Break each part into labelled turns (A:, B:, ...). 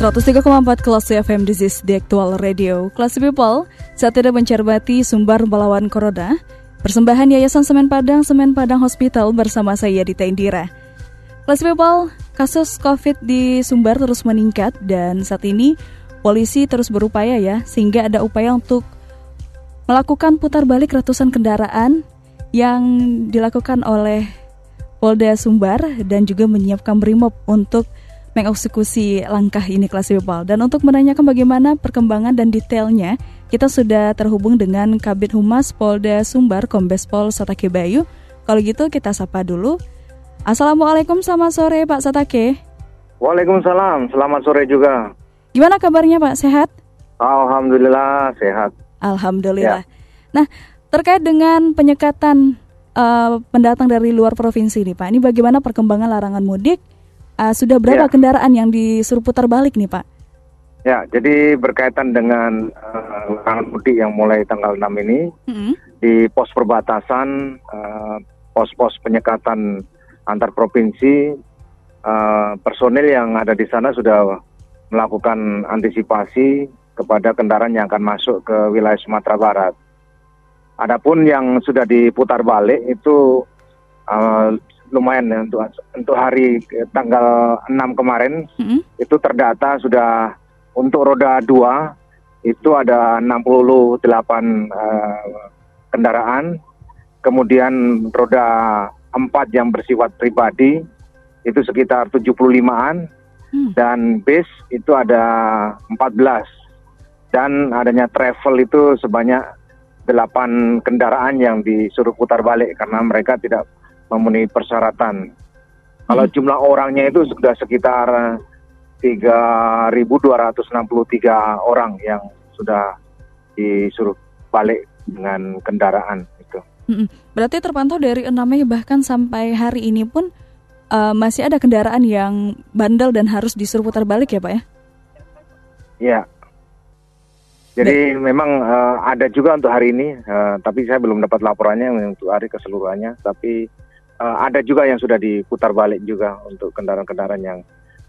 A: 103,4 kelas FM This is the actual radio. Kelas People Saat tidak mencermati sumber melawan corona. Persembahan Yayasan Semen Padang Semen Padang Hospital bersama saya Dita Indira. Kelas People Kasus COVID di Sumbar terus meningkat Dan saat ini polisi terus berupaya ya Sehingga ada upaya untuk Melakukan putar balik ratusan kendaraan Yang dilakukan oleh Polda Sumbar Dan juga menyiapkan brimob untuk mengeksekusi langkah ini kelas people. Dan untuk menanyakan bagaimana perkembangan dan detailnya, kita sudah terhubung dengan Kabit Humas Polda Sumbar Kombes Pol Satake Bayu. Kalau gitu kita sapa dulu. Assalamualaikum, selamat sore Pak Satake.
B: Waalaikumsalam, selamat sore juga.
A: Gimana kabarnya Pak, sehat?
B: Alhamdulillah, sehat.
A: Alhamdulillah. Ya. Nah, terkait dengan penyekatan uh, pendatang dari luar provinsi nih Pak, ini bagaimana perkembangan larangan mudik Uh, sudah berapa ya. kendaraan yang disuruh putar balik nih Pak?
B: Ya, jadi berkaitan dengan uh, mudik yang mulai tanggal 6 ini mm-hmm. di pos perbatasan, uh, pos-pos penyekatan antar provinsi, uh, personil yang ada di sana sudah melakukan antisipasi kepada kendaraan yang akan masuk ke wilayah Sumatera Barat. Adapun yang sudah diputar balik itu uh, lumayan ya untuk untuk hari tanggal 6 kemarin mm-hmm. itu terdata sudah untuk roda 2 itu ada 68 uh, eh, kendaraan kemudian roda 4 yang bersifat pribadi itu sekitar 75-an mm. dan bis itu ada 14 dan adanya travel itu sebanyak 8 kendaraan yang disuruh putar balik karena mereka tidak memenuhi persyaratan. Kalau hmm. jumlah orangnya itu sudah sekitar 3.263 orang yang sudah disuruh balik dengan kendaraan itu.
A: Hmm, berarti terpantau dari 6 Mei bahkan sampai hari ini pun uh, masih ada kendaraan yang bandel dan harus disuruh putar balik ya Pak ya?
B: Iya. Jadi Baik. memang uh, ada juga untuk hari ini, uh, tapi saya belum dapat laporannya untuk hari keseluruhannya. Tapi uh, ada juga yang sudah diputar balik juga untuk kendaraan-kendaraan yang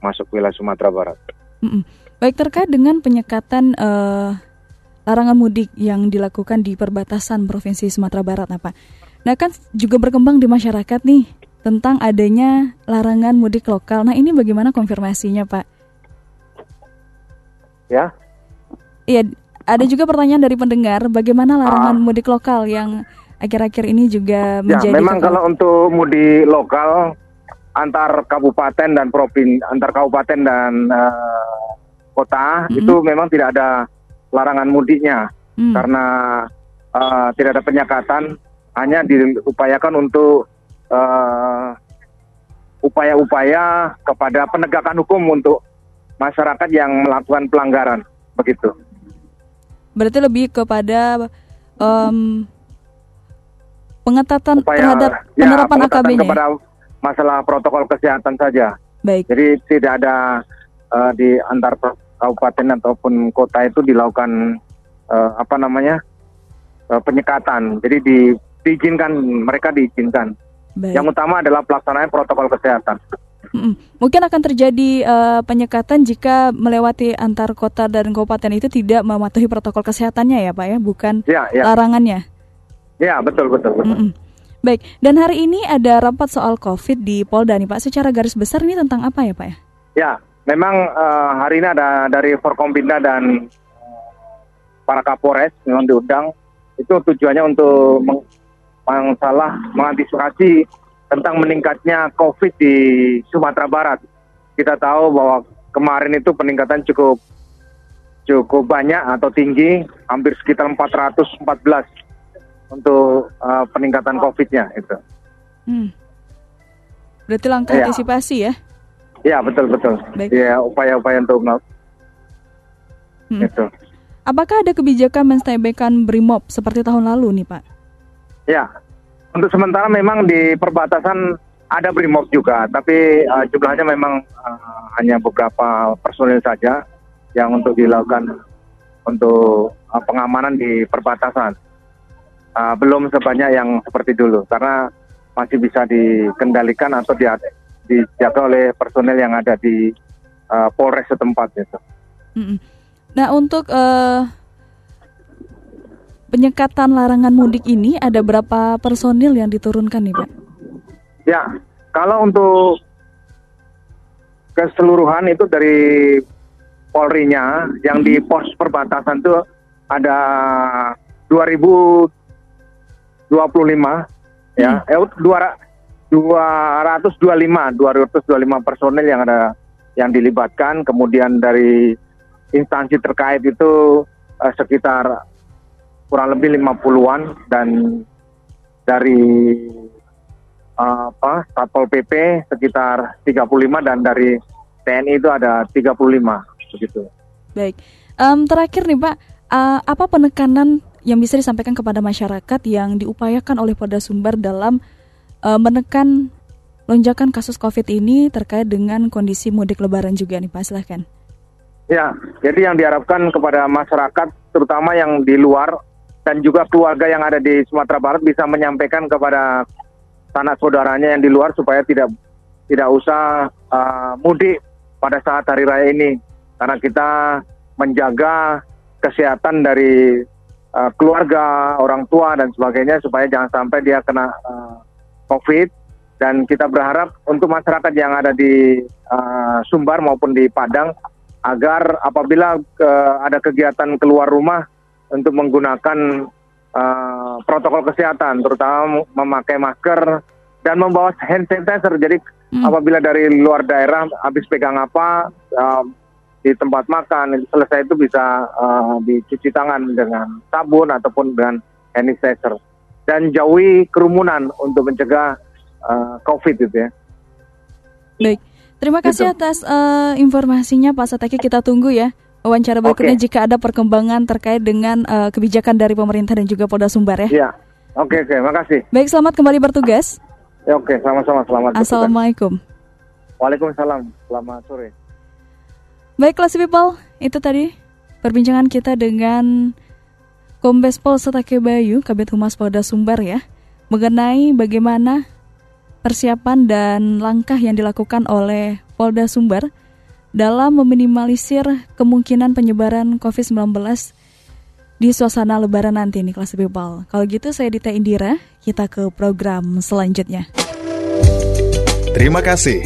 B: masuk wilayah Sumatera Barat.
A: Mm-mm. Baik terkait dengan penyekatan uh, larangan mudik yang dilakukan di perbatasan provinsi Sumatera Barat, apa? Nah kan juga berkembang di masyarakat nih tentang adanya larangan mudik lokal. Nah ini bagaimana konfirmasinya, Pak?
B: Ya.
A: Iya, ada juga pertanyaan dari pendengar, bagaimana larangan ah. mudik lokal yang akhir-akhir ini juga ya, menjadi.
B: Ya, memang kalau untuk mudik lokal antar kabupaten dan provinsi, antar kabupaten dan uh, kota hmm. itu memang tidak ada larangan mudiknya hmm. karena uh, tidak ada penyekatan, hanya diupayakan untuk eh, upaya-upaya kepada penegakan hukum untuk masyarakat yang melakukan pelanggaran begitu.
A: Berarti lebih kepada um, pengetatan Upaya, terhadap ya, penerapan ya, AKB-nya.
B: kepada masalah protokol kesehatan saja.
A: Baik.
B: Jadi tidak ada uh, di antar kabupaten ataupun kota itu dilakukan uh, apa namanya uh, penyekatan. Jadi di, diizinkan mereka diizinkan. Baik. Yang utama adalah pelaksanaan protokol kesehatan.
A: Mungkin akan terjadi uh, penyekatan jika melewati antar kota dan kabupaten itu tidak mematuhi protokol kesehatannya ya Pak ya, bukan ya, ya. larangannya.
B: Ya betul betul. betul. Mm -mm.
A: Baik, dan hari ini ada rapat soal COVID di Polda nih Pak. Secara garis besar ini tentang apa ya Pak ya?
B: Ya, memang uh, hari ini ada dari Forkompinda dan para Kapolres memang diundang. Itu tujuannya untuk meng masalah mengantisipasi tentang meningkatnya COVID di Sumatera Barat. Kita tahu bahwa kemarin itu peningkatan cukup cukup banyak atau tinggi, hampir sekitar 414 untuk uh, peningkatan COVID-nya itu.
A: Hmm. Berarti langkah ya. antisipasi ya?
B: Ya betul betul. Baik. Ya upaya-upaya untuk
A: hmm. itu. Apakah ada kebijakan menstaybackkan Brimob seperti tahun lalu nih Pak?
B: Ya, untuk sementara memang di perbatasan ada Brimob juga, tapi uh, jumlahnya memang uh, hanya beberapa personil saja yang untuk dilakukan untuk uh, pengamanan di perbatasan. Uh, belum sebanyak yang seperti dulu karena masih bisa dikendalikan atau di, dijaga oleh personel yang ada di uh, Polres setempat gitu.
A: Nah untuk uh, penyekatan larangan mudik ini ada berapa personil yang diturunkan nih Pak?
B: Ya kalau untuk keseluruhan itu dari Polri-nya yang di pos perbatasan itu ada 2025 ya, hmm. eh 200 225 225 personel yang ada yang dilibatkan kemudian dari instansi terkait itu eh, sekitar kurang lebih 50-an dan dari uh, apa Satpol PP sekitar 35 dan dari TNI itu ada 35 begitu.
A: Baik. Um, terakhir nih Pak, uh, apa penekanan yang bisa disampaikan kepada masyarakat yang diupayakan oleh Polda Sumbar dalam uh, menekan lonjakan kasus COVID ini terkait dengan kondisi mudik Lebaran juga nih Pak, silahkan.
B: Ya, jadi yang diharapkan kepada masyarakat, terutama yang di luar dan juga keluarga yang ada di Sumatera Barat bisa menyampaikan kepada sanak saudaranya yang di luar supaya tidak tidak usah uh, mudik pada saat hari raya ini karena kita menjaga kesehatan dari uh, keluarga, orang tua dan sebagainya supaya jangan sampai dia kena uh, COVID dan kita berharap untuk masyarakat yang ada di uh, Sumbar maupun di Padang agar apabila uh, ada kegiatan keluar rumah untuk menggunakan uh, protokol kesehatan terutama memakai masker dan membawa hand sanitizer jadi hmm. apabila dari luar daerah habis pegang apa uh, di tempat makan selesai itu bisa uh, dicuci tangan dengan sabun ataupun dengan hand sanitizer dan jauhi kerumunan untuk mencegah uh, COVID itu ya.
A: Baik, terima kasih gitu. atas uh, informasinya Pak Sateki kita tunggu ya wawancara berikutnya okay. jika ada perkembangan terkait dengan uh, kebijakan dari pemerintah dan juga Polda Sumbar ya.
B: Iya, oke okay, oke, okay, makasih.
A: Baik, selamat kembali bertugas.
B: Ya, oke, okay, sama-sama selamat.
A: Assalamualaikum.
B: Bertugas. Waalaikumsalam, selamat sore.
A: Baik, kelas people, itu tadi perbincangan kita dengan Kombes Pol Setake Bayu, Kabit Humas Polda Sumbar ya, mengenai bagaimana persiapan dan langkah yang dilakukan oleh Polda Sumbar dalam meminimalisir kemungkinan penyebaran COVID-19 di suasana lebaran nanti nih kelas people. Kalau gitu saya Dita Indira, kita ke program selanjutnya.
C: Terima kasih.